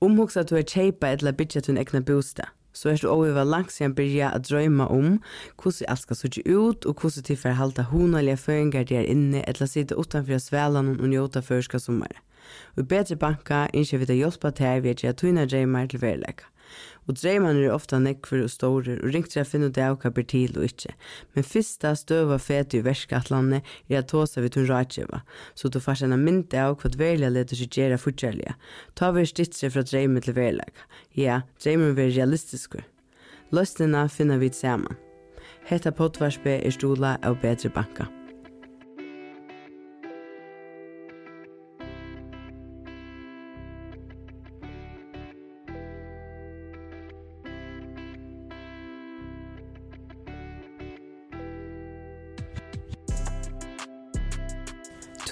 Omhugsa at du er kjeipa eller bytja til en egna bostad, så er du over langt siden byrja at drøyma om hvordan alt skal sutja ut og hvordan til for halda honalige føringar er inne eller sitte utanfor svelan og njóta førska sommar. Og bedre banka innskjer vi til hjelpa til vi er tøyna drøymar til verleika og dreiman er ofta nekver og stårer, og ringt til å finne ut av hva blir til og ikkje. Men fyrsta støva fete i verskatlandet er at tåsa vi tunn rætjeva, så du fars enn myndi av hva dverlega leder seg gjerra fortjellige. Ta vi stittre fra dreimen til verlega. Ja, dreimen vi realistiskur. Løsnina finner vi saman. Hetta potvarspe er stola av bedre banka.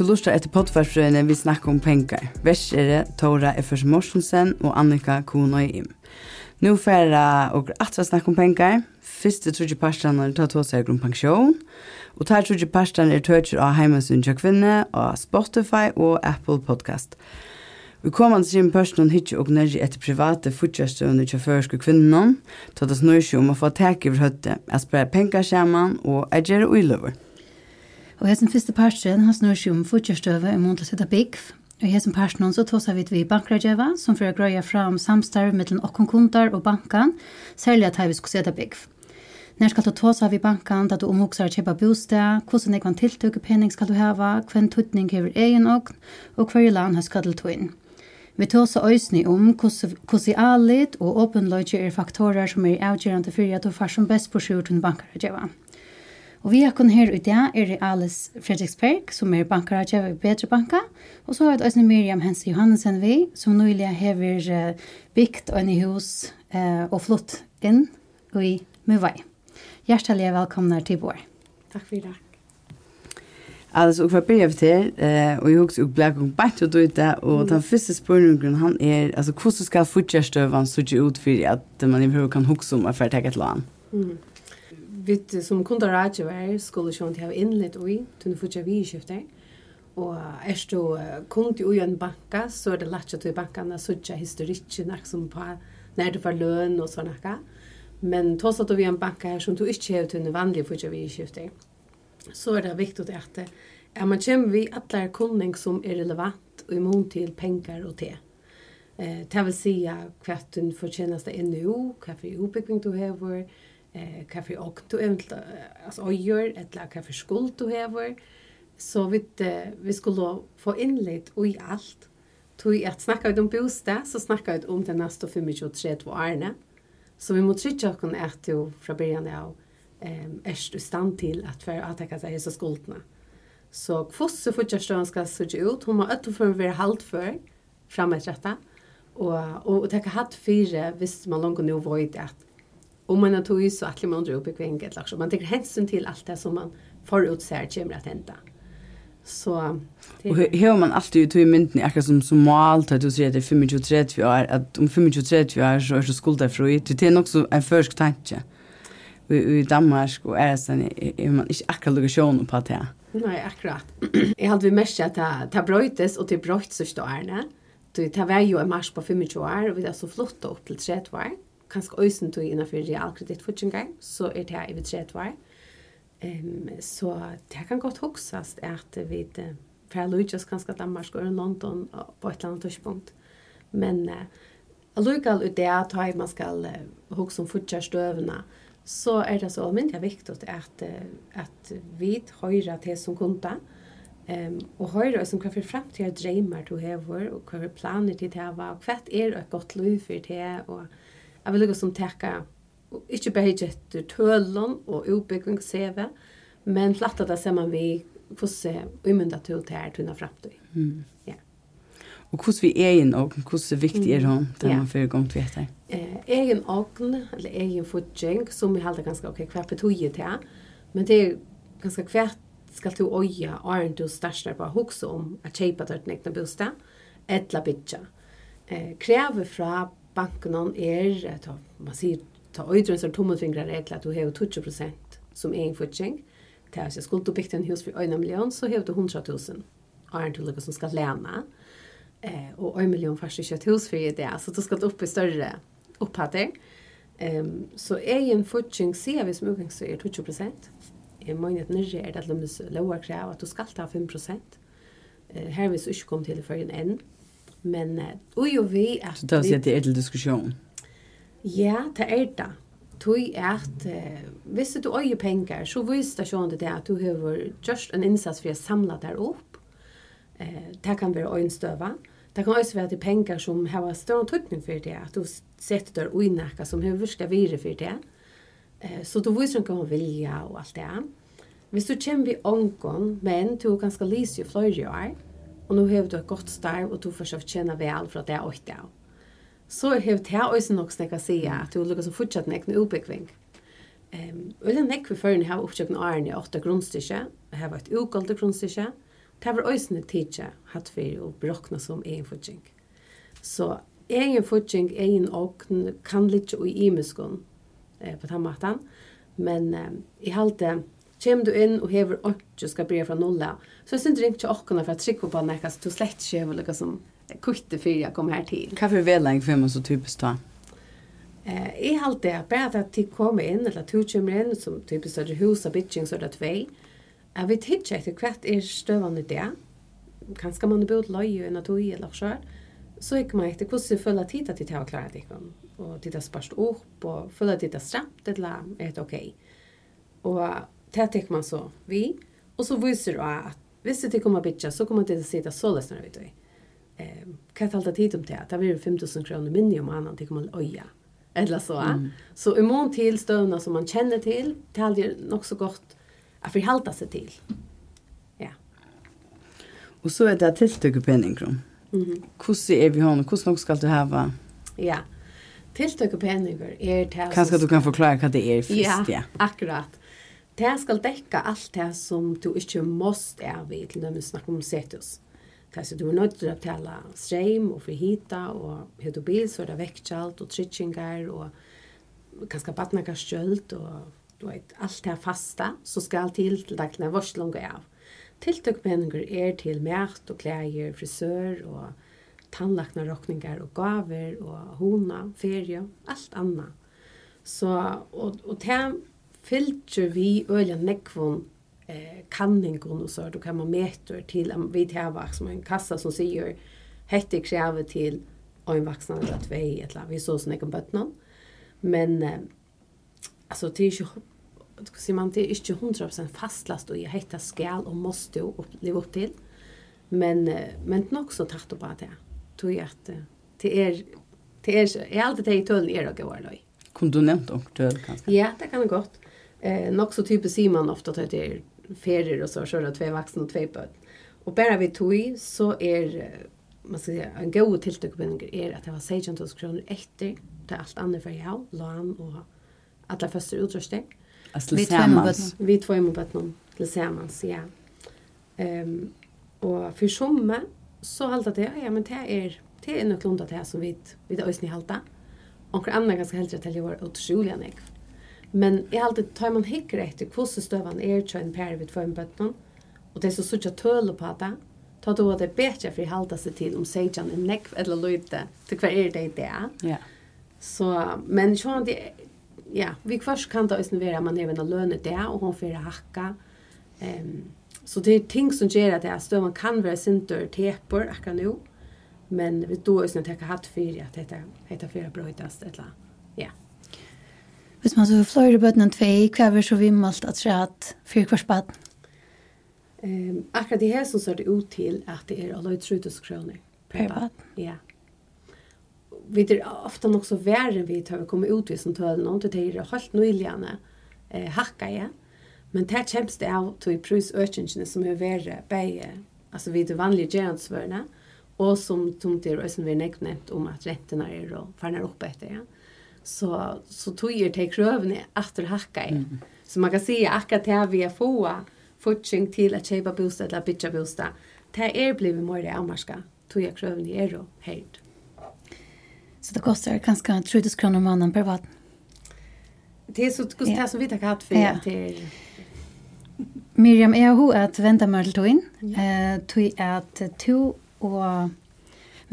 skal lusta etter pottfarfrøyene vi snakker om penger. Vers er det Tora Effers Morsensen og Annika Kuhnøy Im. Nå færa og atra snakke om penger. Første trudje parstene er tatt hos seg om pensjon. Og tar trudje parstene er tøtjer av heimasun til kvinne, av Spotify og Apple Podcast. Vi kommer til sin personen hitje og nærje etter private fortjørstøvende tja føreske kvinnen, det snøy seg om å få tak i høtte, at spre penger sammen og er gjerne uiløver. Og hessen fyrste parten han snur seg om fortjørstøve i mån til å sette bygg. Og hessen parten så tås vi til bankradjeva, som for å grøye fram samstarv mellom okken kunder og bankan, særlig at vi skulle sette bygg. Når skal du tås av i bankan, da du omhoksar kjøpa bostad, hvordan ekvan tiltøk penning skal du hava, hvem tuttning hever egen ogn, og hver land har skadelt inn. Vi tåsa òsni om hvordan alit og åpenløyge er faktorer som er avgjørende for at du får som best på sjur til bankaradjeva. Og vi har kun her i dag er det Alice Fredriksberg, som er bankaradjev i Bedre Banka, og så har vi også Miriam Hense Johansen vi, som nylig har uh, bygd og en i hus uh, og flott inn i Muvai. Hjertelig velkomna til vår. Takk for i dag. Alice, og hva blir jeg til, uh, og jeg husker og ble kong bært og døyt det, og den første spørningen han er, altså hvordan skal fortjørstøvene sitte ut for at man i behov kan huske om å få et eget land? Mm vi som kundar rådgiver skulle sjón til å ha innlitt ui, til å få vi skiftar. Og er du kundi ui en banka, så er det latja til bankan a sutja historikken som på når du får løn og sånn akka. Men tås at du vi en banka her som du ikke har til en vanlig få vi skiftar, så er det viktig at at man kommer vi alle kundning som er relevant og imot til pengar og te. Eh, det vil si hva du får tjeneste er nå, hva for utbygging du har eh kaffe och du eventuellt alltså gör ett lag kaffe skuld du har så vi eh, vi skulle få in lite och i allt tog att snacka ut om bostad så snacka ut om den nästa 25 och arne så vi måste trycka och kunna ju från början av ehm är du stand till att för att ta sig så skuldna så kvosse fortsätter ska se ut hon har ett för vi halt för framåt detta och och ta hatt fyra visst man långt nu void att om man har tog så att man drar upp i kvinket. liksom. Man tänker hänsyn till allt det som man förutser kommer att hända. Så det Och hur man alltid ju tog i mynden är som som mål att du säger det 25-30 år att om 25-30 år så är så skulda fri. Det är också en försk tanke. I, i Danmark och är sen är man inte akkurat lokation på det. Nej, akkurat. Jag hade vi mest att ta bröjtes och till bröjts så står det. Det var ju en mars på 25 år och vi har så flott upp till 30 år kanskje øysen tog innenfor realkredittfutsingar, så er det i vi tredje. Um, så det kan godt huksast at vi uh, fra Lujas kanskje Danmark og London på et eller annet tørspunkt. Men uh, allukal ut det at man skal uh, hukse om futsingar så er det så almindelig viktig at, uh, at vi høyre til som kunder, Ehm um, och höra som om hva för framtida drömmar du har och hva för planer du var och vad är ett gott liv för det och Jeg vil lukke som teka, ikke bare etter tølen og utbygging CV, men platta det ser man vi får se umynda til å ta her tunna fremtid. Mm. Ja. Og hvordan vi er en og hvordan viktig er hun, det man fyrir gang til etter? Eh, egen åken, eller egen fudging, som vi halda ganske ok, hver betoje til, men det er ganske hvert skal du oja åren du største på hoksa om at kjøpe til den egne bostad, etla bytja. Eh, krever fra banken er, ta, man sier, ta øydrun som tommelfingrar er til at du har 20% som egen futsing. Det jeg skulle bygge en hus for 1 million, så har du 100 000 er en tullukke som skal lene. Eh, og 1 million først ikke et hus for i det, så du skal opp i større opphatter. Um, så egen futsing ser vi som utgang så er 20 prosent, Jeg mener at nyrre er det lømmes lover krev at du skal ta 5 prosent, Eh, her vi så ikke komme til i førgen enn. Men ui og vi at... Så det vil si at det er til diskusjon? Ja, det er det. Tui er at uh, hvis du øyer penger, så viser det sånn det at du har gjort en innsats for å samle der opp. Uh, det kan være øynstøva. Det kan også være til penger som har større tøkning for det, at du setter der ui nekka som har virka vire for det. Uh, så du viser ikke om vilja og alt det. Hvis du kommer vi ångon, men du er ganske lise i flere år, og nå har du et godt starv og du får sjølv tjena vel fra det og det. Så har det her også nok snakket å si at du lukker som fortsatt nek utbyggving. Um, og det nek vi førne hava oppsjøkken årene i åtte grunnstyrke, og har vært ugoldte grunnstyrke, det var også nek tidsa hatt for å brokna som egen fortjeng. Så egen fortjeng, egen åkn kan litt i imiskon eh, på den måten. men eh, i halte Kjem du inn og hever ikke skal bli fra nulla. så jeg synes det ikke åkkerne for å trykke på nekka, så du slett ikke hever lukka som kutte fyr jeg kom her til. Hva for vedlegg for meg så typisk da? Eh, I halte det, bare at de kommer inn, eller to kommer inn, som typisk er det hus og bitching, så er det tvei. Jeg vet ikke etter hvert er støvende det. Kanskje man har bodd løye enn at du eller så. Så jeg man etter hvordan jeg føler tid at de tar og klarer det. Og de tar spørst opp, og føler at de tar stramt, eller er det ok. Og det tycker man så vi och så visar du att visst det kommer bitcha så kommer det att sitta så läsnar vi dig. Eh, kan ta tid om det. Det blir 5000 kr mindre om annan tycker man oja. Eller så. Mm. Så i mån till stövna som man känner till, det är nog så gott att förhålla sig till. Ja. Och så är det tilltugg penningkrom. Mm -hmm. Hvordan er vi hånden? Hvordan nok skal du hava? Ja. Tiltøk og penninger er det... Kanskje du kan forklare hva det er først, ja. ja. akkurat. Det skal dekka alt det som du ikke måste er vi, til når vi snakker om setus. Det er så du er nødt til å betale streim og frihita og hedobil, så er det vektkjalt og tritskingar og kanskje badnakar skjølt og du vet, alt det fasta, så skal til til dagsne vårt langt av. Tiltøkmenninger er til mært og klæger, frisør og tannlaknarokningar og gaver og hona, ferie, alt anna. Så, og, og til fylgjer vi øyla nekvon eh, kanningon og så, du kan man meter til en vid hervaks, som en kassa som sier hette kreve til en vaksna eller tvei, eller vi så sånn ekon bøttene. Men eh, altså, det er ikke Ska man det är inte 100% fastlast och jag hittar skal och måste och leva upp till. Men eh, men nog så tatt på det. Tror jag att det är det är är alltid det i tullen är det går då. Kunde du nämnt och tull kanske? Ja, det kan det gott. Eh, nog så typiskt ser man ofta att det är ferier och så, så det två vuxna och två barn. Och bara vi tog så är man ska säga, en god tilltökbindning är att det var 16 000 kronor efter det allt annat för jag, lån och alla första utrustning. Alltså tillsammans? Vi två emot bötnen tillsammans, ja. Um, och för somma så halta det, ja men det är, det är nog klundat det som vi, vi har ösning halta. Och andra ganska hellre till jag var otroliga nekv. Men jag har alltid tar man hickar efter hur stövan är ju en pär vid för en bötten. Och det är så sådär töl på det. Ta då att det är bättre för att hålla sig till om sejan en näck eller lite. Till kvar är det där. Ja. Så men så det ja, vi först kan det ösn vara man även löne där och hon får hacka. Ehm så det är ting som gör att det står man kan vara sinter tepor akkurat nu. Men vi då ösn täcka ta hatt för att det heter heter för brötas eller ja. Hvis man så har flere bøtten enn tvei, hva er så vi at rett for hver spaden? Ehm, akkurat det her så ser det ut til at det er alle 3000 kroner per baden. Ja. Vi er ofte nok så verre vi tar vi kommer ut i som tølen, og det er helt nøyligene eh, hakka igjen. Men det kjemst det av til prisøkningene som er verre begge, altså vi er vanlige gjernsvørene, og som tomt er også vi nekvnett om at rettene er og farner opp etter igjen. Ja så så tog ju till krövne efter hacka i. Mm. Så man kan se akkurat det vi få fortsättning till att köpa bostad eller bitcha bostad. Det är blivit mer det amarska. Tog jag krövne är då helt. Så det kostar kanske 30 kronor om månaden per vatten. Det är så det kostar som vi tar katt för ja. till Miriam, jeg har hun at vente meg til tog inn. Ja. Uh, tog at to og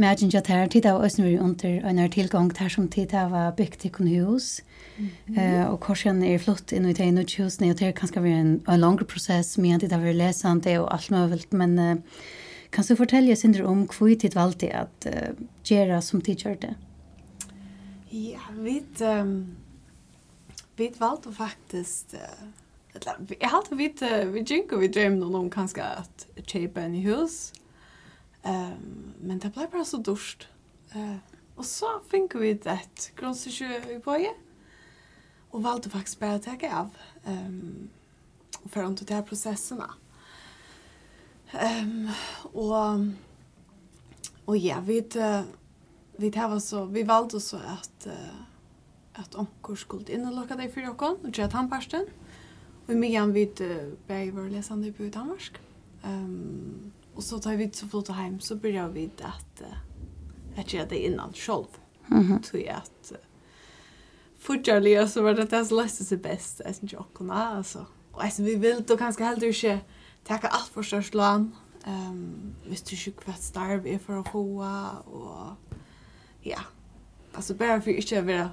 Mergin jag tar tid av oss vi under en tillgång där som tid av byggt i hus. Eh och korsen är flott in i det nu hus när det kanske blir en en längre process med att det där läsande och allt möjligt men uh, kan du fortälja synder om hur tid valde att uh, göra som tid det? Ja, vi um, vi valde faktiskt uh, Jag har alltid vet vi djunker vi drömmer om kanske att köpa en hus. Ehm men det blev bara så dorst. Uh, och så fick vi ett grundstyrsjö i Böje. Och valde faktiskt bara att ta av. Um, för att ta processerna. Ehm um, och och ja, vi vi tar så vi valde så att att onkor skulle in och locka dig för och och göra tandpasten. Och med igen vid bäver läsande på Danmark. Ehm um, Och så tar vi så flott hem så börjar vi att att göra det innan själv. Mhm. Mm tror jag att fortfarande så var det det som läste sig bäst. Jag syns jag alltså. Och alltså vi vill då kanske helt inte tacka allt för störst lån. Ehm, um, visst du sjuk vart starv är för att få och ja. Alltså bara för inte att vara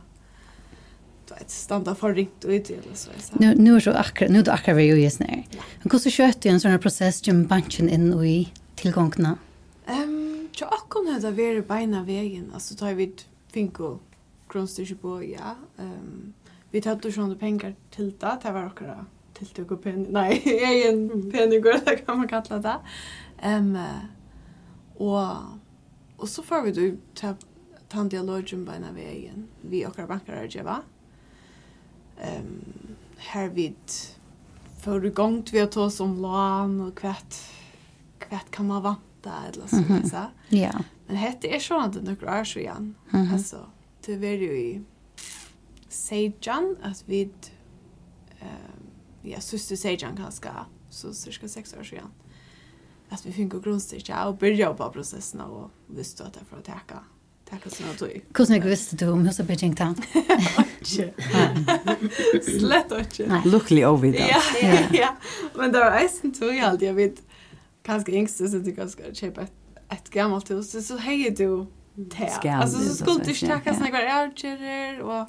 vet, standa for ringt ut eller så. Nu, nu är så akkurat, nu är det akkurat vi ju just när. Men hur så kött en sån här process gym banken in i tillgångna? Ehm, jag har kommit att vara beina vägen, alltså tar vi finko grundstyrke på, ja. Ehm, vi tar då såna pengar till det, det var akkurat till det går pen. Nej, egen penning det kan man kalla det. Ehm och och så får vi då ta tant dialogen beina vägen. Vi och bankar bankare gör um, her vid för i gång vi har oss om lån och kvätt kvätt kan man vanta eller så mm -hmm. så. Ja. Men hette är så att några år så igen. Mm -hmm. Alltså det var ju i Sejan att vi eh ja syster Sejan kanske så cirka 6 år sedan. Att vi fick gå grundstyrka och börja på processen och visste att det för att täcka Tack så mycket. Kus när visste du om hur Beijing town. Slett inte. Luckily over det. Ja, ja. Men där är sen tog jag alltid jag vet ganska yngste, så det ganska köpa ett gammalt hus så hej du. Alltså så skulle du tacka såna grejer archer och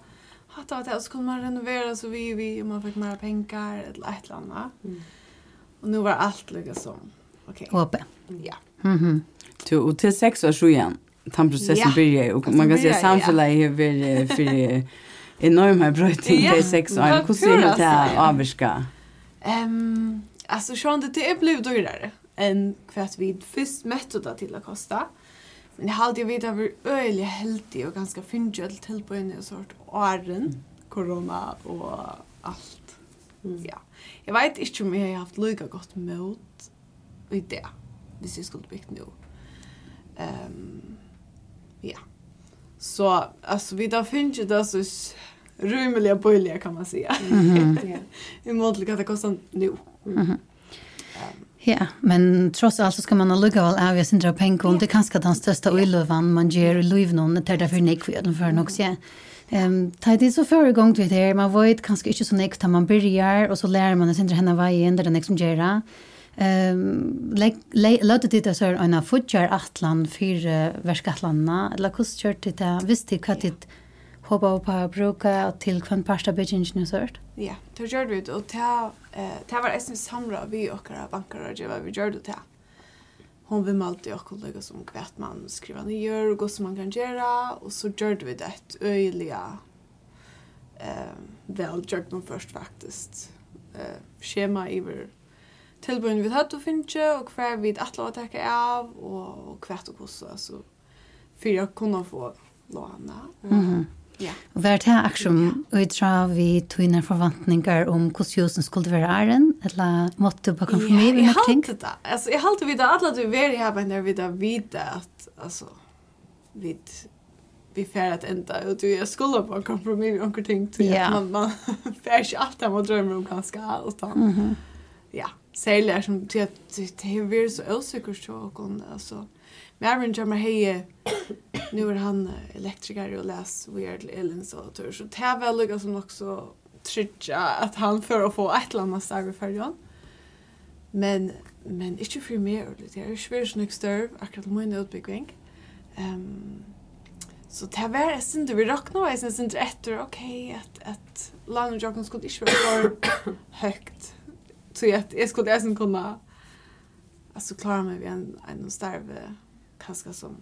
hatta att det skulle man renovera så vi vi man fick mer pengar eller ett eller annat. Och nu var allt lika som okej. Okay. Hoppe. Ja. Mhm. Du och till sex år så igen den processen ja. börjar och man kan säga samfället är väl för enorma bröting ja. det sex år. Hur ser det ut avviska? Ehm alltså Sean det är blivit dyrare än för att vi först mätte det till att kosta. Men jag hade ju vid att vi öliga heldig och ganska fyndjöld till på en sort åren corona och allt. Mm. Ja. Jag vet inte om jag har haft lika gott mot i det. Hvis jag skulle byggt nu. Ehm um, Ja. Så alltså vi där finns ju det så rymliga böjliga kan man säga. I mån att det kostar nu. Ja, men trots allt så ska man lugga väl av sin dra pengar och det kanske den största oilövan man ger i liv någon det är därför för den för också. Ehm, ta det så förra gång till det här. man vet kanske inte så nästa man börjar och så lär man sig inte henne vad är det nästa som gör. Ehm lata det så här en futjar atlan för verkatlanna eller hur kört det där visst det kan det hoppa på bruka till kvant pasta bitchen nu sort. Ja, det gjorde vi och ta ta var essen samra vi och våra banker och vad vi gjorde det. Hon vill alltid och kollega som kvärt man skriva ner och gå som man kan göra och så gjorde vi det öjliga eh väl gjort man först faktiskt eh schema iver tilbøyen vi hadde å finne, og hva vi atler å takke av, og hva og hvordan, så for å kunne få låne. Mm -hmm. Ja. Og hva er det her som utdra vi tøyner forventninger om hvordan josen skulle være æren, eller måtte du bare konfirmere med ting? Ja, jeg halte det. Altså, jeg halte vidt at alle du er her, men jeg vidt at vite at, altså, vi vi fär att ända och du jag skulle bara kompromiss om några ting till yeah. man man fär sig allt det man drömmer om ganska allt. Mhm. Ja, Særlig er som til at det har vært så usikkert til åkken, altså. Men jeg vil meg hei, nu er han elektriker og les Weird elinstallatør, så det er vel lukket som også så at han får å få et eller annet steg i fergen. Men, men ikke for meg, det er ikke vært sånn større, akkurat min utbygging. Um, Så det var jeg synes vi råkna, jeg synes etter, ok, at, at landet jokken skulle ikke være for høyt Så att jag skulle även kunna alltså klara mig vid en en starve kanske som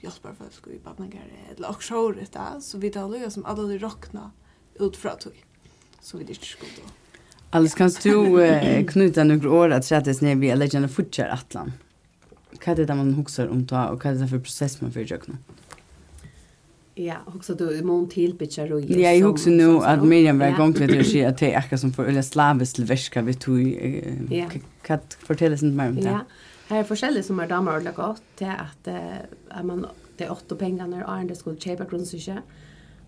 hjälper folk i barnagare eller och så det så vi tar lösa som alla de rockna ut från tog. Så vi det skulle då. Alltså kan du eh, knyta några år att säga att det snäv eller känner fortsätta Atlant. Vad är det man huxar om ta och vad är det för process man försöker? Ja, också då mån till bitchar och Ja, jag också nu att Miriam var gång till att säga att det är akkurat som för eller slaviskt väska vi tog kat fortälla sig mer om det. Ja. Här är forskjellig som är damer och lagat till att att man det åtta pengar när är skulle köpa grundsyke.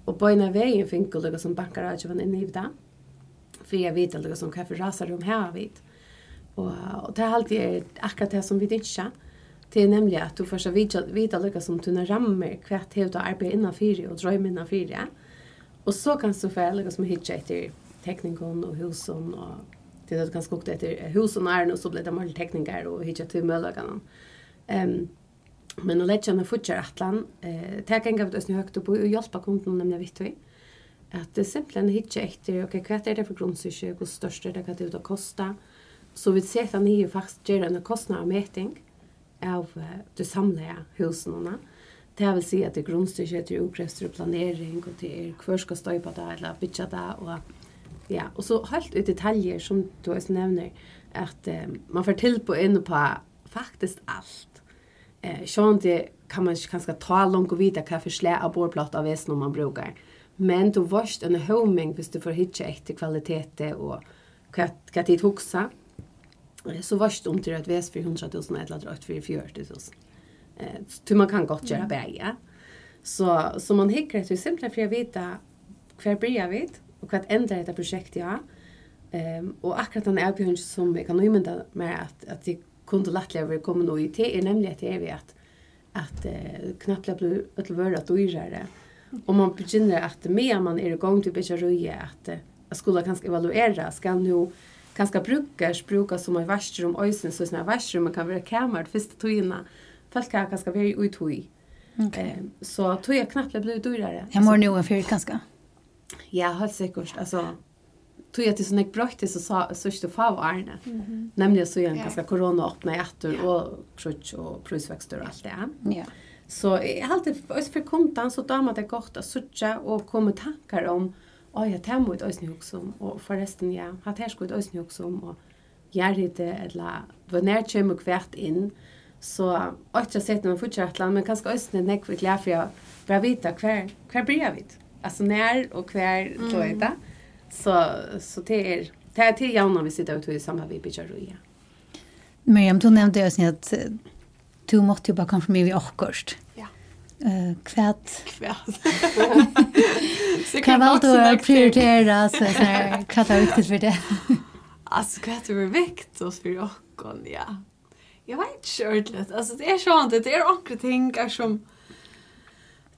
Och på ena vägen finkel det som bankar att jag var inne i det. För jag vet att det som kaffe rasar de här vid. Och och det är alltid akkurat det som vi inte Det är nämligen att du får så vita, vita lika som tunna rammer kvart helt och arbeta innan fyra och dröm innan fyra. Och så kan du få lika som hitcha efter teknikon och husen och det är ganska gott efter husen är och så blir det mer tekniker och hitcha till möjligheten. Ehm um, men att lägga med fortsätt atlan eh ta kan gå ut nu högt upp och hjälpa kunden nämligen vitt vi att det simpelthen hitcha efter okej kvart är det för grundsyke och största det kan det ut att kosta så vi ser att ni ju faktiskt gör en kostnadsmätning av det samlede husene. Det vil si at det er grunnstyrkje, til ukrester og planering, og det er hver skal støypa det, eller bytja det, og ja, og så helt ut detaljer som du også nevner, at eh, man får til på inn på faktisk alt. Eh, sånn det kan man ikke kanskje ta langt og vite hva for slæ av bordplatt av vesen man brukar. Men du varst en homing hvis du får hitje etter kvalitet og hva, hva tid hoksa, så varst det till att väs för 100 000 eller drar för 40 000. Eh, så man kan gott göra bäge. Så, så man hickar det simpelt för att veta hver börjar vi och vad ändrar detta projekt ja. Ehm och akkurat den erbjudande som jag kan nämna med att att det kunde lättare vi kommer nog i till är nämligen att det är vi att att eh, knappt blir att vara att dyrare. Och man begynner att mer man är igång till börja röja att att skulle kanske evaluera ska nu ganska brukar brukar som i vaskrum ösen så såna vaskrum kan vara kamer det första tojna folk kan ganska vara i toj. Eh, så toj är knappt blivit dyrare. Jag mår nog en fyrt ganska. Ja, helt säkert. Alltså tog jag till sån ett brötte så sa så stod fav Arne. Mm -hmm. Nämligen så igen ganska corona öppna i och krutch och prisväxter och allt det. Ja. Så jag har alltid för kontan så damat det gott att söka och komma tankar om oh, ja, det må jeg også huske om, og forresten, ja, hatt her skulle jeg også huske om, og gjør det, eller hva nær kommer hvert inn, så ikke sett når man fortsatt men kanskje også når jeg er glad for å bare vite hver, hver blir jeg vidt. Altså nær og hver tog jeg det. Så, så det er, det er til jævna vi sitter ute i samme vi bygger og ja. Miriam, du nevnte jo sånn at du måtte jo bare konfirmere vi akkurat. Ja. Eh, kvätt. Kvätt. Så kan man då prioritera så här kvätt är viktigt för det. Alltså kvätt är viktigt och för och ja. Jag vet inte ordentligt. Alltså det är sånt det är några ting är som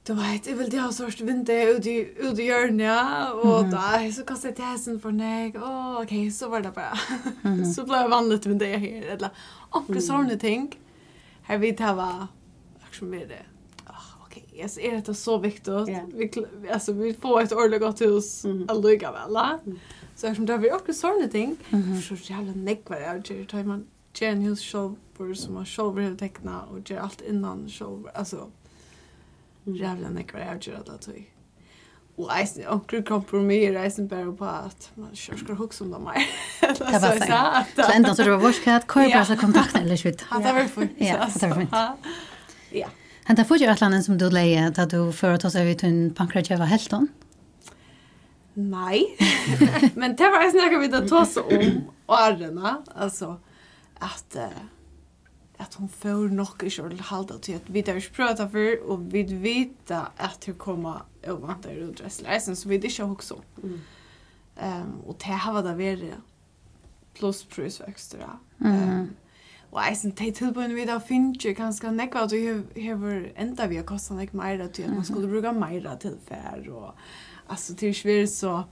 Du vet, jeg vil ha sørst vinde ut i, ut i hjørnet, og mm. da, så kastet jeg tesen for meg, og ok, så var det bare, så ble jeg vanlig til vinde her, eller omkring sånne ting, her vi tar hva, akkurat med det, yes, är det så viktigt? Yeah. Vi, alltså, vi får ett ordentligt gott hus mm. att väl. Mm. Så eftersom det har vi också sådana ting, mm -hmm. så jävla nekvar jag gör. Tar man gör en hus själv som man själv vill teckna och gör allt innan själv. Alltså, jävla nekvar jag gör det tog. Och eisen, onkel kompromisser eisen bara på att man kör ska hugga om dem här. Det var fint. Så ändå så det var vårt katt, kvar bara så kontakten eller så. Ja, det var fint. Ja, det var fint. Ja. Henta fyrir atlanen som du leie, da du fyrir oss over til en pankratjøva helton? Nei, men det var jeg snakket vi å ta seg om årene, altså, at, at hun får nok ikke ordentlig halda til at vi där ikke för och og vi vet at hun kommer og vant der og så vi det ikke hva som. Mm. Um, og det har det verre plus prøvsvøkster. Mm. Um, Og eisen, på tilbøyene vi da finner kanskje nekva at vi har enda vi har kostet nek mer til at man skulle bruka mer til fær og altså til svir så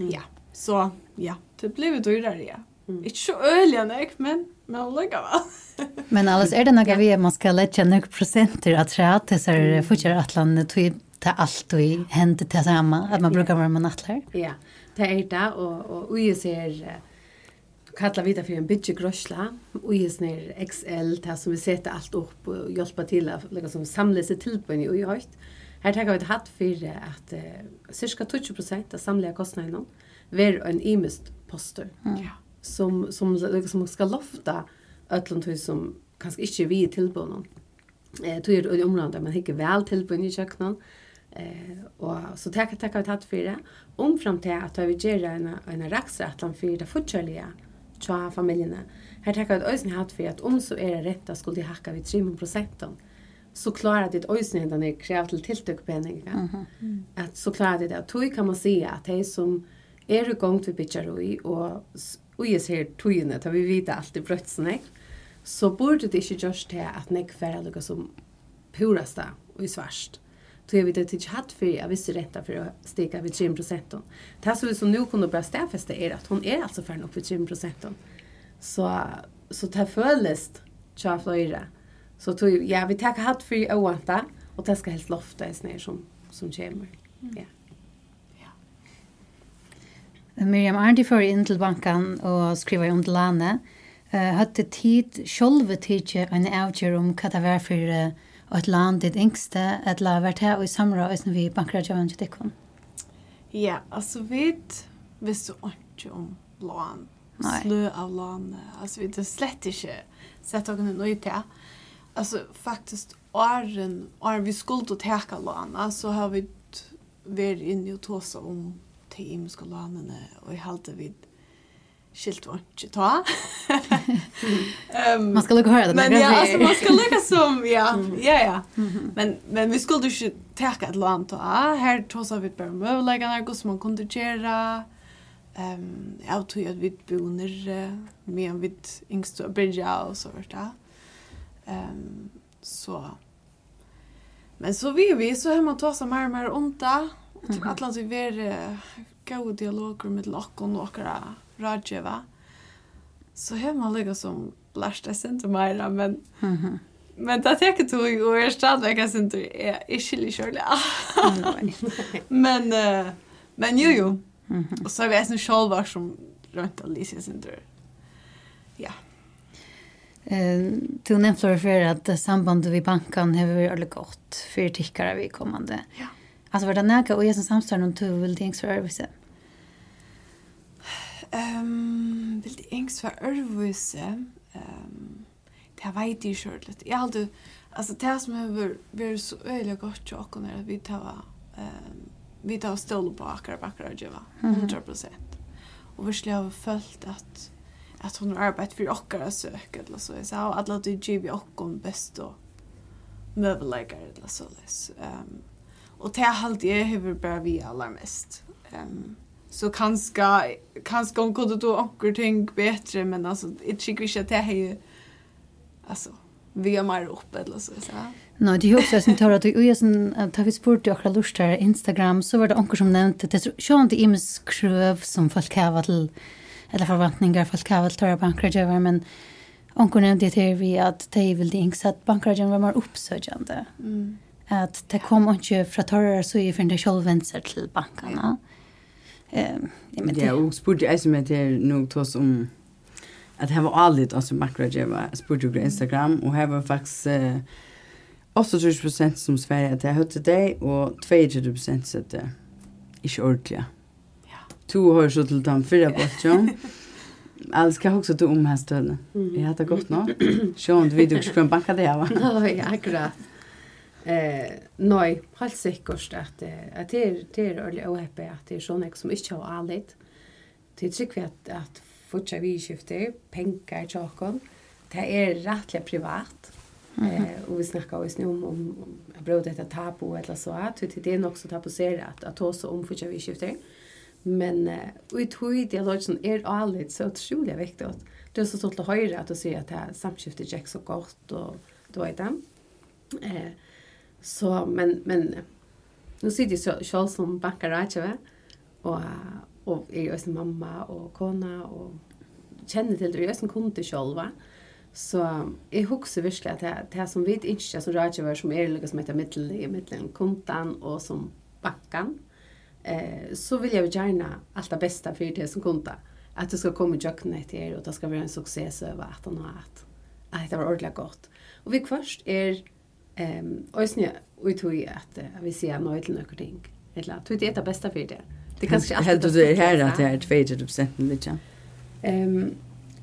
ja, så ja, det blir jo dyrere ja. Ikke så øyelig nek, men men lukka vel men alles er det noe vi man skal lette nek prosenter at tre at disse er fortsatt atlan tog ta allt och händer til samme att man brukar vara man attlar. Ja, det är det och och vi ser kallar vi det för en bitjegrösla och just ner XL där som vi sätter allt upp och hjälpa till att lägga som samla sig till på en och höjt. Här tar vi ett hatt för att uh, cirka 20 av samliga kostnaderna ver en imist poster. Mm. Som som liksom ska lofta öllum som kanske inte vi till på någon. Eh tog området områden men hickar väl till på i köknen. Eh och så tackar tackar vi tatt hatt för det. Om fram till att vi gör en en raxratlan för det fortsättliga tja familjene. Her tekka vi øysen hatt for at om så er det rett, skulle de hakka vi 3 prosenten. Så klarar det øysen hendan er krev til tiltøkpenning. Ja? Mm -hmm. At så klarar det det. Tøy kan man si at de som er i gang til bytjar ui, og ui ser her togene, da vi vita alt i brøtsen, ikke? så borde det ikke gjørs til at nek færre lukka som purasta og i svarst. Då vet vi det till hatt för att visste ser rätta för att steka vid 3 procent. Det här som vi som nu kunde börja stäfästa är att hon är alltså färdig upp vid 3 procent. Så, så det här följest tja flöjra. Så tog, ja, vi tar hatt för oanta och det ska helst lofta i snär som, som kommer. Mm. Ja. ja. Miriam Arndi för in till banken och skriva om till Lane. Uh, hade tid själva tidje en avgör om vad det var för uh, og et land ditt yngste, et la vært her og i samra og som vi banker av jævn til dikken? Ja, altså vi visste ikke om lån, slø av lån, altså vi det slett ikke sett noen nøy til. Altså faktisk åren, åren vi skulle ta lån, så har vi vært inne og tåsa om til imenske lånene, og jeg halte vidt skilt var inte ta. um, man ska lucka höra det. Men ja, alltså, man ska lucka som, ja, ja, ja. Men, men vi skulle ju täcka ett land ta. Här tog vi bara möjligheterna, hur man kunde göra. Um, jag tror att vi boner med en vid yngst och bridge och så vart Um, så. Men så vi vi så hemma tar så mer och mer onda. Och att vi är uh, goda dialoger med lock och några rådgeva så har man lika som blasht jag synd mera men mm -hmm. men det tänker du och jag stad vecka synd du är inte lika men uh, men ju ju mm -hmm. och så är det en själva som runt Alicia synd ja Eh, du nämnde för för att sambandet vid banken har varit väldigt gott för tickare vi kommande. Ja. Alltså var det näka och jag som samstår någon tur vill tänks för överse. Ehm, vill det ängst för örvuse. Ehm, det vet jag själv lite. Jag hade alltså det som har varit så öliga gott och och när vi tar ehm vi tar stol på akra bakra jeva 100%. Och vi skulle ha följt att att hon har arbetat för åkara sök eller så. Så har alla det GB och om bäst då möbelläggare eller så. Ehm och det har alltid jag har bara vi allra mest. Ehm um, så kanske kanske hon kunde då också tänk bättre men alltså it tycker vi att det är alltså vi är mer uppe eller så så. Nej, det hoppas som tar at du är sån att ta sport och lurt her Instagram så var det anker som nämnde det så inte ims krøv som folk har til, eller förväntningar folk har till tar bankrådgivare men anker nevnte det vi att det vill det inte att bankrådgivaren var mer oppsøkjende. Mm. Att det kom inte fra torrare så i finne det självvänster till bankarna. Ehm men det och spurte jeg som heter noe til oss om at det var allt alltså makrogeva spurte på Instagram og her var faktisk... Uh, 28% som svarade att jag hörde dig och 22% så att det inte ordentligt. Ja. Två har så till den förra botten. Alls kan också ta om här stölden. Mm. Jag hade gått nå. Sjön, du vet ju hur skön bankade va? Ja, akkurat. Eh, nei, helt sikkert at, at det er, det er ordentligt ohappy at det er sånne som ikke har allt. Det er tycker at, at fortsatt vi skifter, penger i chakon. Det er rettelig privat. Mm -hmm. Eh og vi snakker også nu om om jeg bröt dette tabu eller så att det er nok så tabuserat at, at også om fortsatt vi skifter. Men eh, i tog dialogen er allt så otroligt viktigt. Det er så stort å høre at du sier at det här samskiftet gick så godt, og du vet det. Eh, Så, men, men nu sitter jag själv som bankar rätt, och, och är ju också mamma och kona och känner till det, och jag är som kund själv, va? Så jag husker virkelig at det, det som vi ikke som rådgiver, som er lukket som heter middel i middelen kontan og som bakkan, eh, så vil jeg gjerne alt det beste for det som konta. At det skal komme i jøkkene til er, og det skal være en suksessøve at han har hatt. At det var ordentlig godt. Og vi først er Ehm och sen vi tog att vi ser något till några ting. Eller att det är det bästa för det. Det kanske inte helt det här att det är 2% lite. Ehm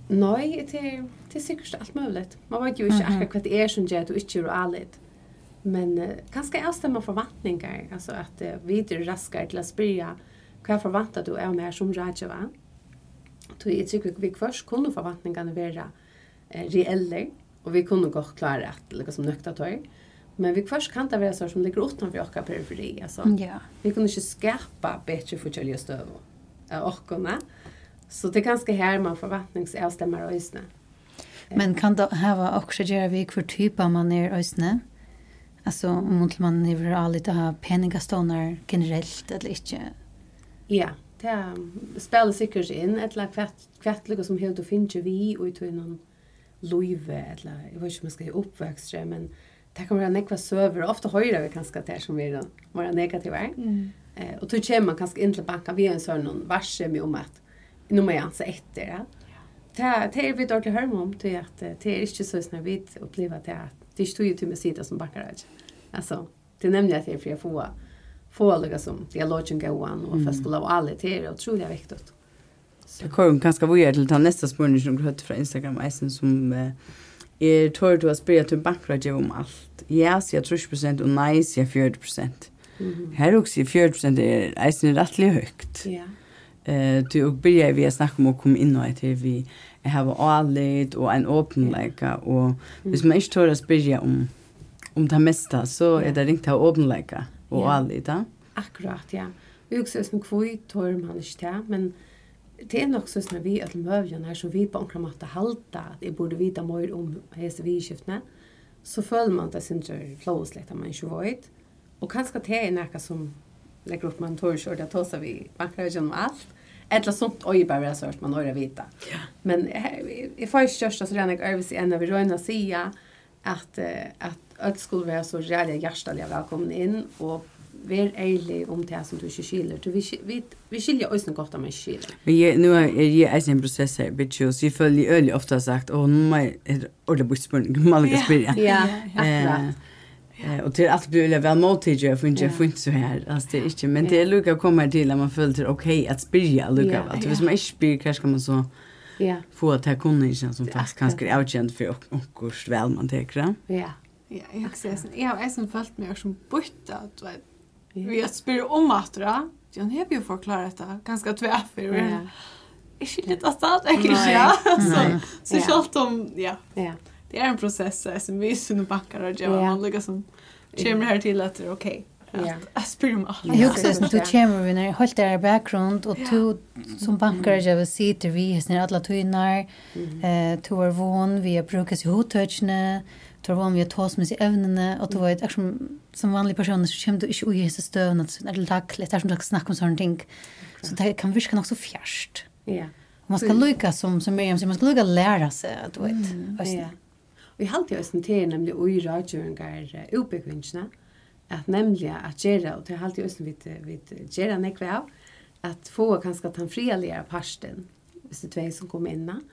nej det det är säkert allt möjligt. Man vet ju inte akkurat vad det är som gör att du inte är allt. Men uh, kanske är stämma förväntningar alltså att uh, vi är raskare till att spela hva forventer du är mer som rådgjøver? Så jeg tror vi først kunne forventningene være eh, reelle, og vi kunne godt klare at liksom, nøkta tøy. Men vi först kan det være sånn som ligger utenfor åka periferi. Altså. Ja. Vi kunne ikke skapa bedre forskjellige støv av åkarna. Så det er ganske her man förvattningsavstämmer och ösne. Men kan det hava också göra vi för typ man är ösne? Alltså om man är väl lite ha penninga stånar generellt eller inte? Ja, det er, spiller spelar säkert in. Ett lag kvättliga som helt och finns vi ut i noen løyve, eller jeg vet ikke om jeg skal gjøre uppväxtra, men det kan vara nekva söver. Ofta höjrar vi kanske det som är våra negativa. Mm. Eh, och då kommer man kanske in till banken via en sån varse med om att nu må jag ansa efter. Ja? Det, det är vi dåligt hör om till att det är inte så när vi upplever det att det är ju till med sida som bankar. Alltså, det är nämligen att för att få få alla som dialogen går an och för skulle vara alla det är otroligt viktigt. Så. Det kommer kanske vi är till nästa spårning som du hörde från Instagram, eisen som eh, er tør du å spørre til bankrådgiv om alt. Ja, sier 30 og nei, sier 40 Mm -hmm. Her også 40 er eisen rettelig høyt. Ja. Eh, du og byrja vi å snakke om å komme inn og etter vi har avlitt og en åpenleika, og hvis man ikke tør å spørre om, om det mesta, så er det ringt til åpenleika og avlitt, ja? Akkurat, ja. Vi også er som kvoi tør man ikke det, men det är nog så när vi att mövjan här så vi på en kramatta halta att det borde vita mer om hese vi skiftna så följer man det sin tur flows lite man ju vet. Och kanske det är något som lägger upp man torr så det tar vi bankar genom allt eller sånt oj bara så att man har vita ja. men i första största så redan jag över en av röna sia att att öll skulle vara så jävla hjärtaliga välkommen in och vær ærlig om det som du ikke skiljer. Du, vi, vi, vi skiljer også noe godt om jeg ikke skiljer. Vi er, nå er jeg er en prosess her, bitch, så jeg føler øyelig ofte har sagt, åh, nå må jeg ordentlig bort spørning, må jeg spørre. Ja, akkurat. Eh, och till att bli väl mottager för inte för inte så her, altså det er ikke, men det er lukket å komme her til, at man føler följer okej att spyrja lugga va. Det Hvis man ikke spyr hva skal man så ja få att här kunne ikke, som fast kanske är outkänd för och hur väl man tänker. Ja. Ja, jag har sen jag har sen följt mig som borta att Vi har spyr om att dra. Jag har ju förklarat det ganska tvärför. Jag skiljer inte att det är inte ja. Så så självt om ja. Ja. Det är en process som vi syns backar och jag man lyckas som kommer här till att det är okej. Okay. Jag spyr om alla. Jag också att du kommer vi när hållt där bakgrund och du som bankar jag vill se till vi är snär alla tvinnar eh to are one vi brukas ju hotouchne tar vad vi tar oss med sig ämnena och då vet jag som som vanlig person så kommer du inte oj så stövna så eller tack lite som du snackar om sån ting. Så det kan viska så fjärst. Ja. Man ska lycka som som Miriam säger man ska lycka lära sig att du vet. Ja. Vi har alltid oss en till nämligen oj radion går utbyggvingarna at nemlig at gjøre, og til halte jeg vidt, vidt gjøre nekve av, at få kanskje den frialigere parsten, hvis det er tvei som kommer innan,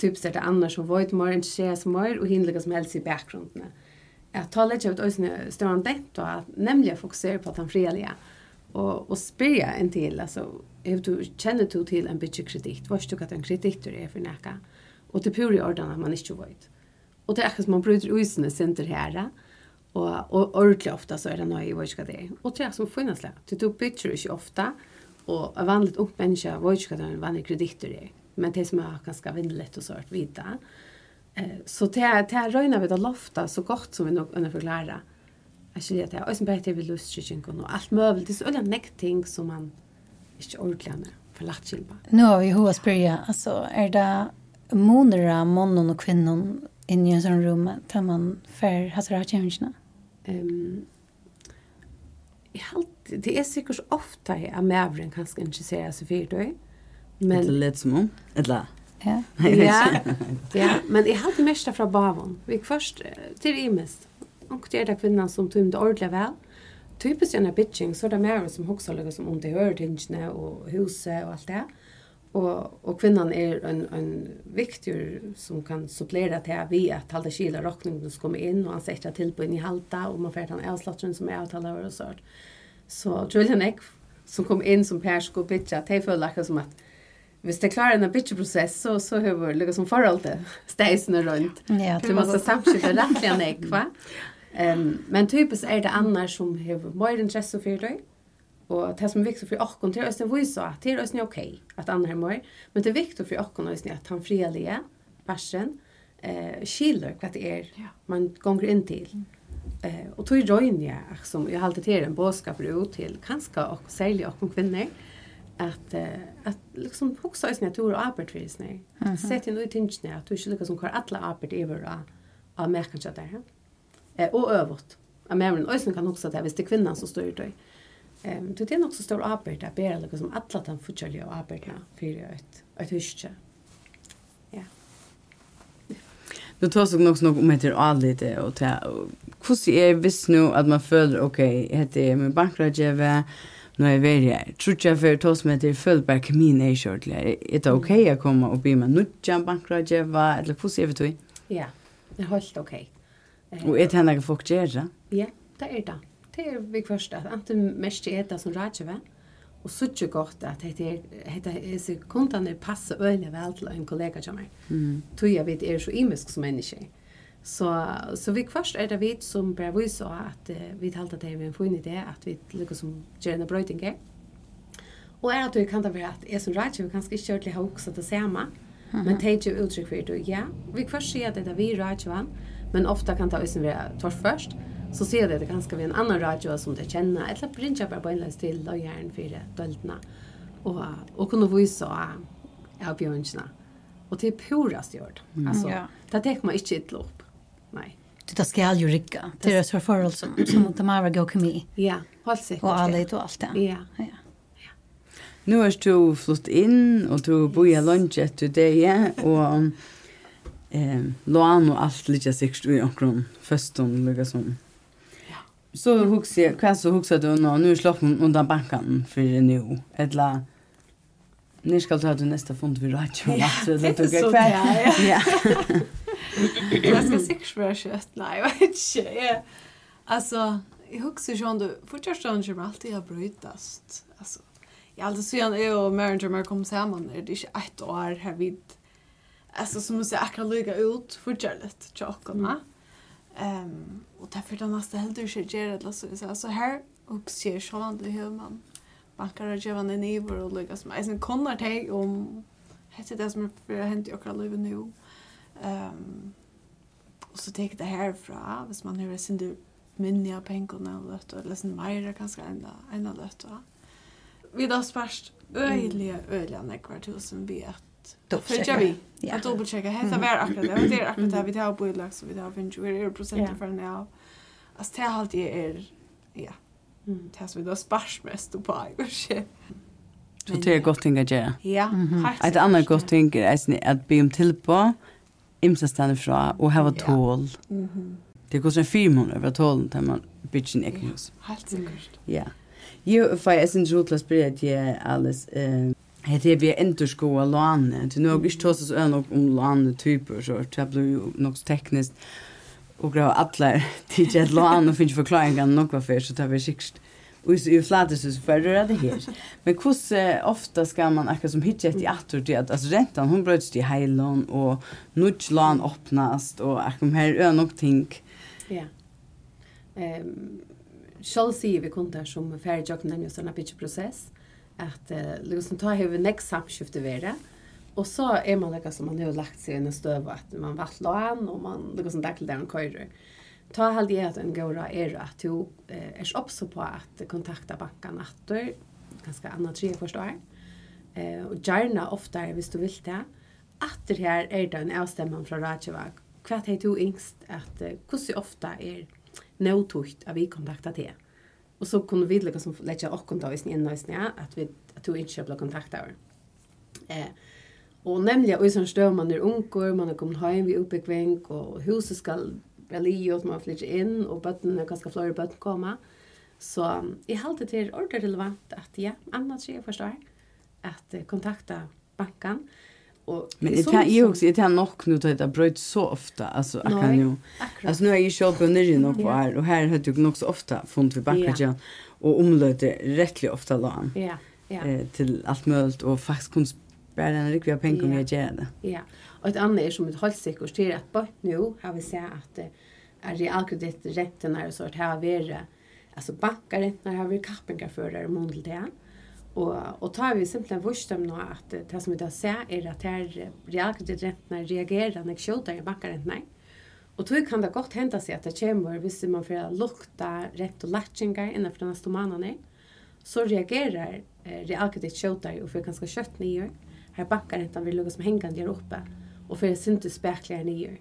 typiskt er det annars som void mer enn som var, og hinner som helst i bakgrunden. At ta litt av et øyne større enn og at nemlig fokusere på den frialige, og, og spyrja en til, altså, hef du kjenner du til en bytje kreditt, hva er det en kreditt du er for nekka, og til pur i orden at man ikke vet. Og det er akkurat som man bryter usene sinter her, og Og, och ordentligt ofta så er det noe jeg vet ikke hva det. er. Og det är som finnes där. Det du bitcher ju ofta och en vanligt ung människa vad ska den vanlig kreditter det. Men det som är ganska vänligt och sårt vidare. Eh så det är det är röna vid att lofta så godt som vi nog kunde förklara. Jag skulle att Og som bare til vi lustigt kan och allt möjligt det er så ulike nekt ting som man ikke ordentlig har for lagt för på. Nu har vi hur att Altså, er det monera mannen og kvinnan in i en sånn rom til man för hasar changerna. Ehm Jag halt, det är säkert så ofta jeg er kanske kanskje interesserer så for det. Men... Det lätt litt som om, eller? Ja. ja, ja, men jeg halte mest fra bavon. Vi først, til imest. Og det er det kvinnan som tømte ordentlig vel. Typisk gjennom bitching, så er det som hoksa lukka som om det hører tingene og huset og alt det. Og, och kvinnan är en en viktig som kan supplera til vi at halda kila rockning som kommer in och han sätter till på in i halta og man får han avslatteren som är avtalare og sånt. Så Julian Ek som kom in som persk og bitcha, det är akkurat som att Hvis det klarer en bitch-prosess, så, så har vi liksom forhold til steisene rundt. Ja, du måste samskylde rettelig enn va? Um, men typisk er det annars som har mer interesse for deg, Och det som är viktigt för oss till oss vi sa att det är oss okej okay, att andra mer, Men det är viktigt för oss att han fredliga versen, eh skiljer vad det är man går in till. Eh och tog join jag som jag alltid till en boskap ut till kanske och sälja och kvinnor at, eh, at liksom också is natur och arbetsvis nej. Mm -hmm. Sätt in ut tingene at du ikke skulle liksom kvar alla arbet over av märkan så där. Eh og övert. Jag menar, ösen kan det hvis det er kvinnan som står ut. Ehm um, det är också stor arbete att bära liksom alla de fortsättliga arbetena för ett ett huske. Ja. Du tar så också nog om heter Alite och ta hur är visst nu att man följer okej okay, heter med bankrådgivare nu är vi här. Tror jag för tos med till Földberg min är short. Är det okej att komma och be med nutjan bankrådgivare eller hur är vi då? Ja. Det är helt okej. Och är det henne folk gör det? Ja, det är det det er vi først at enten mest er det som rådgjøver, og så ikke godt at det er det så kundene passer øyne vel til en kollega til meg. Mm. Tog jeg vet er så imisk som menneske. Så, så vi først er det vi som bare viser så at uh, vi talte til vi en fin idé at vi lykkes som gjør gjerne brøytinger. Og er at du kan det være at jeg som rådgjøver kanskje ikke gjøre til å ha også det samme, Men det er ikke uttrykk for det. Ja, vi først sier at det er vi rådgjøven, men ofta kan det også være torsk først så ser det det ganska vi en annan radio som det känner eller brinja bare på en till och järn för döltna och och kunna visa av bjørnsene. och det är purast gjort. Mm. alltså ja. det tek man inte et lopp nej det ska ju rycka det är så förhåll som som de har gå kemi ja helt sikkert. och alla och allt det ja. Ja. Nu har du flott inn, og du bor i lunch etter det, ja, og eh, lån og alt litt sikkert i omkron, først om, liksom, så huxar jag, kan så huxar du nå, nu slapp hon undan banken för nu. Eller Nu ska du ha du nästa fond vi Radio ju att det tog jag kvar. Ja. Jag ska sex för kött. Nej, jag vet inte. Ja. Alltså, jag huxar ju ändå fortsätter hon ju alltid att brytas. Alltså, jag alltså så jag och Mary Jamar kom samman när det är ett år här vid Alltså som måste akkurat lyga ut fortsätter lite chocolate. Mm. Ehm och därför den nästa helt du ska göra det så så så här och ser sån det hur man bankar och ger en nivå och lägga som är en konnar tag om heter det som för hänt i okra liv nu. Ehm och så tar det här fra hvis man hör sin du minnia pengarna och lätt eller sin mera kanske ända ända lätt va. Vi då spärst öjliga öjliga nekvar tusen vet Fyrtja vi. Ja. Att dubbelchecka. Hetta var akkurat det. Det är akkurat det vi tar på lag så vi tar finch vi är procent för nu. Alltså det halt det är ja. Mm. Det som vi då spars mest på i och shit. Så det är gott ting att göra. Ja. Ett annat gott ting är att be om till på imsa stanna fra och ha tål. Mhm. Det kostar 400 över tålen där man bitch in ekhus. Helt säkert. Ja. Jo, för jag är sin jutless bread, ja, alles. Eh, Det är vi inte skoa lån. Det nu har vi inte tås oss ögon om lån-typer så det blir ju något tekniskt. Och grava alla tidigare ett lån och finns förklaringar nog varför så tar vi sikt. Och så är flatus så för det här. Men hur ofta ska man akka som hittar ett i attor till att alltså räntan hon bröts till hejlån och nudge lån öppnas och akka de här ögon och ting. Ja. Ehm Själv säger vi kontar som färdigjökna nämligen sådana bitchprocess. Mm at uh, liksom ta hur next samskifte vara. Och så är man lika som man har lagt sig i en stöv att man vart lån och man liksom som där till körer. Ta halt det att en gåra är att du eh, är också på att kontakta banken att du ganska annat tre förstår. Eh och gärna ofta hvis du vill det. Att här är det en avstämman från Rajavag. Kvart heter du yngst att uh, hur ofta är at att vi kontaktar det. Och så kunde vi lägga som lägga och konta i sin näsna att vi att du inte köpa kontakt där. Eh och nämligen i sånn stör man när unger, man har kommit hem ved oppbyggving, och huset ska väl att man flyttar in och barnen ganske flere bøtten komma. Så i halte till ordet relevant att ja, annars är jag förstår att kontakta banken. Och men det är ju också det är nog nu det där bröd så ofta alltså jag kan ju alltså nu är ju shop under ju nog var och här hade jag nog så ofta funnit vi backar och omlöte rättligt ofta lån. Ja. Ja. Eh till allt möjligt och faktiskt kunde spara en riktiga pengar om jag gör det. Ja. Och ett annat är som ett halssäkert det är att bort nu har vi sett att är realkrediträtten här så att här vi alltså bankarna har vi kappingar för det månaden. Og, og tar vi simpelthen vurs dem nå at det som vi da ser er at her realkreditrentene reagerer når kjøter i bankarentene. Og tog kan det godt hente seg at det kommer hvis man får lukta rett og latchinger innenfor denne stomanene, så reagerer eh, realkredit kjøter og får ganske kjøtt nye. Her bankarentene vil lukke som hengende der oppe og får syntes spekler nye.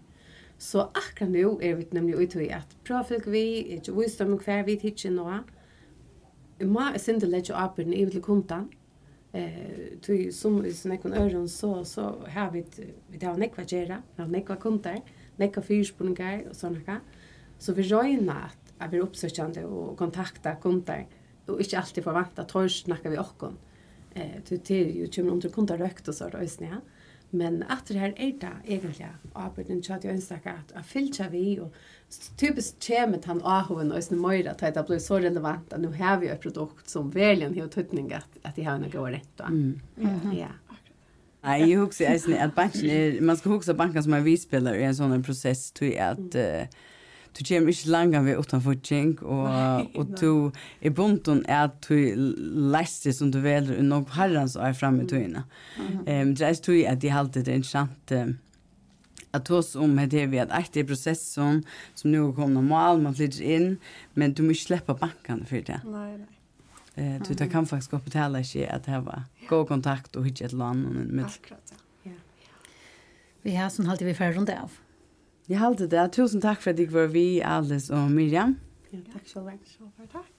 Så akkurat nå er vi nemlig ute i at prøv vi, ikke visdom hver vi tidser nå, og må jeg sinde legge åpne i vil kundan. Eh, tog som i sin ekon øren så, så har vi, vi har nekva gjerra, vi har nekva kunder, nekva fyrspunningar og sånne hva. Så vi røyna at, at vi er oppsøkjande og kontakta kunder og ikke alltid forvanta, tors snakka vi okkon. Eh, til til jo kommer under kunder røkt og så røysne, ja. Men at det her er det egentlig åpne, at jeg ønsker at, at fylkja vi og typiskt kemet han ahoven och sen möjra at det blir så relevant at nå har vi et produkt som verkligen har tøtning at, att det har något rätt då. Mm. Ja. Nej, jag husar alltså att banken är, man ska huxa banken som en visspelare i en sån process tror jag att uh, du kommer ikke langt ved uten fortjeng, og, og du i bunden er at du leste som du veler, og nok herrens er fremme i tøyene. Um, det er tøy at de halte det intressant um, att oss om det vi att ett process processen som nu kommer normal man flyttar in men du måste släppa banken för det. Nej nej. Eh du det kan faktiskt gå på tala sig att ha va. Gå kontakt och hitta ett land och med. Akkurat. Ja. Vi har sån halt vi för runt av. Jag håller det. Tusen tack för att du var vi Alice och Miriam. Ja, tack så mycket. tack.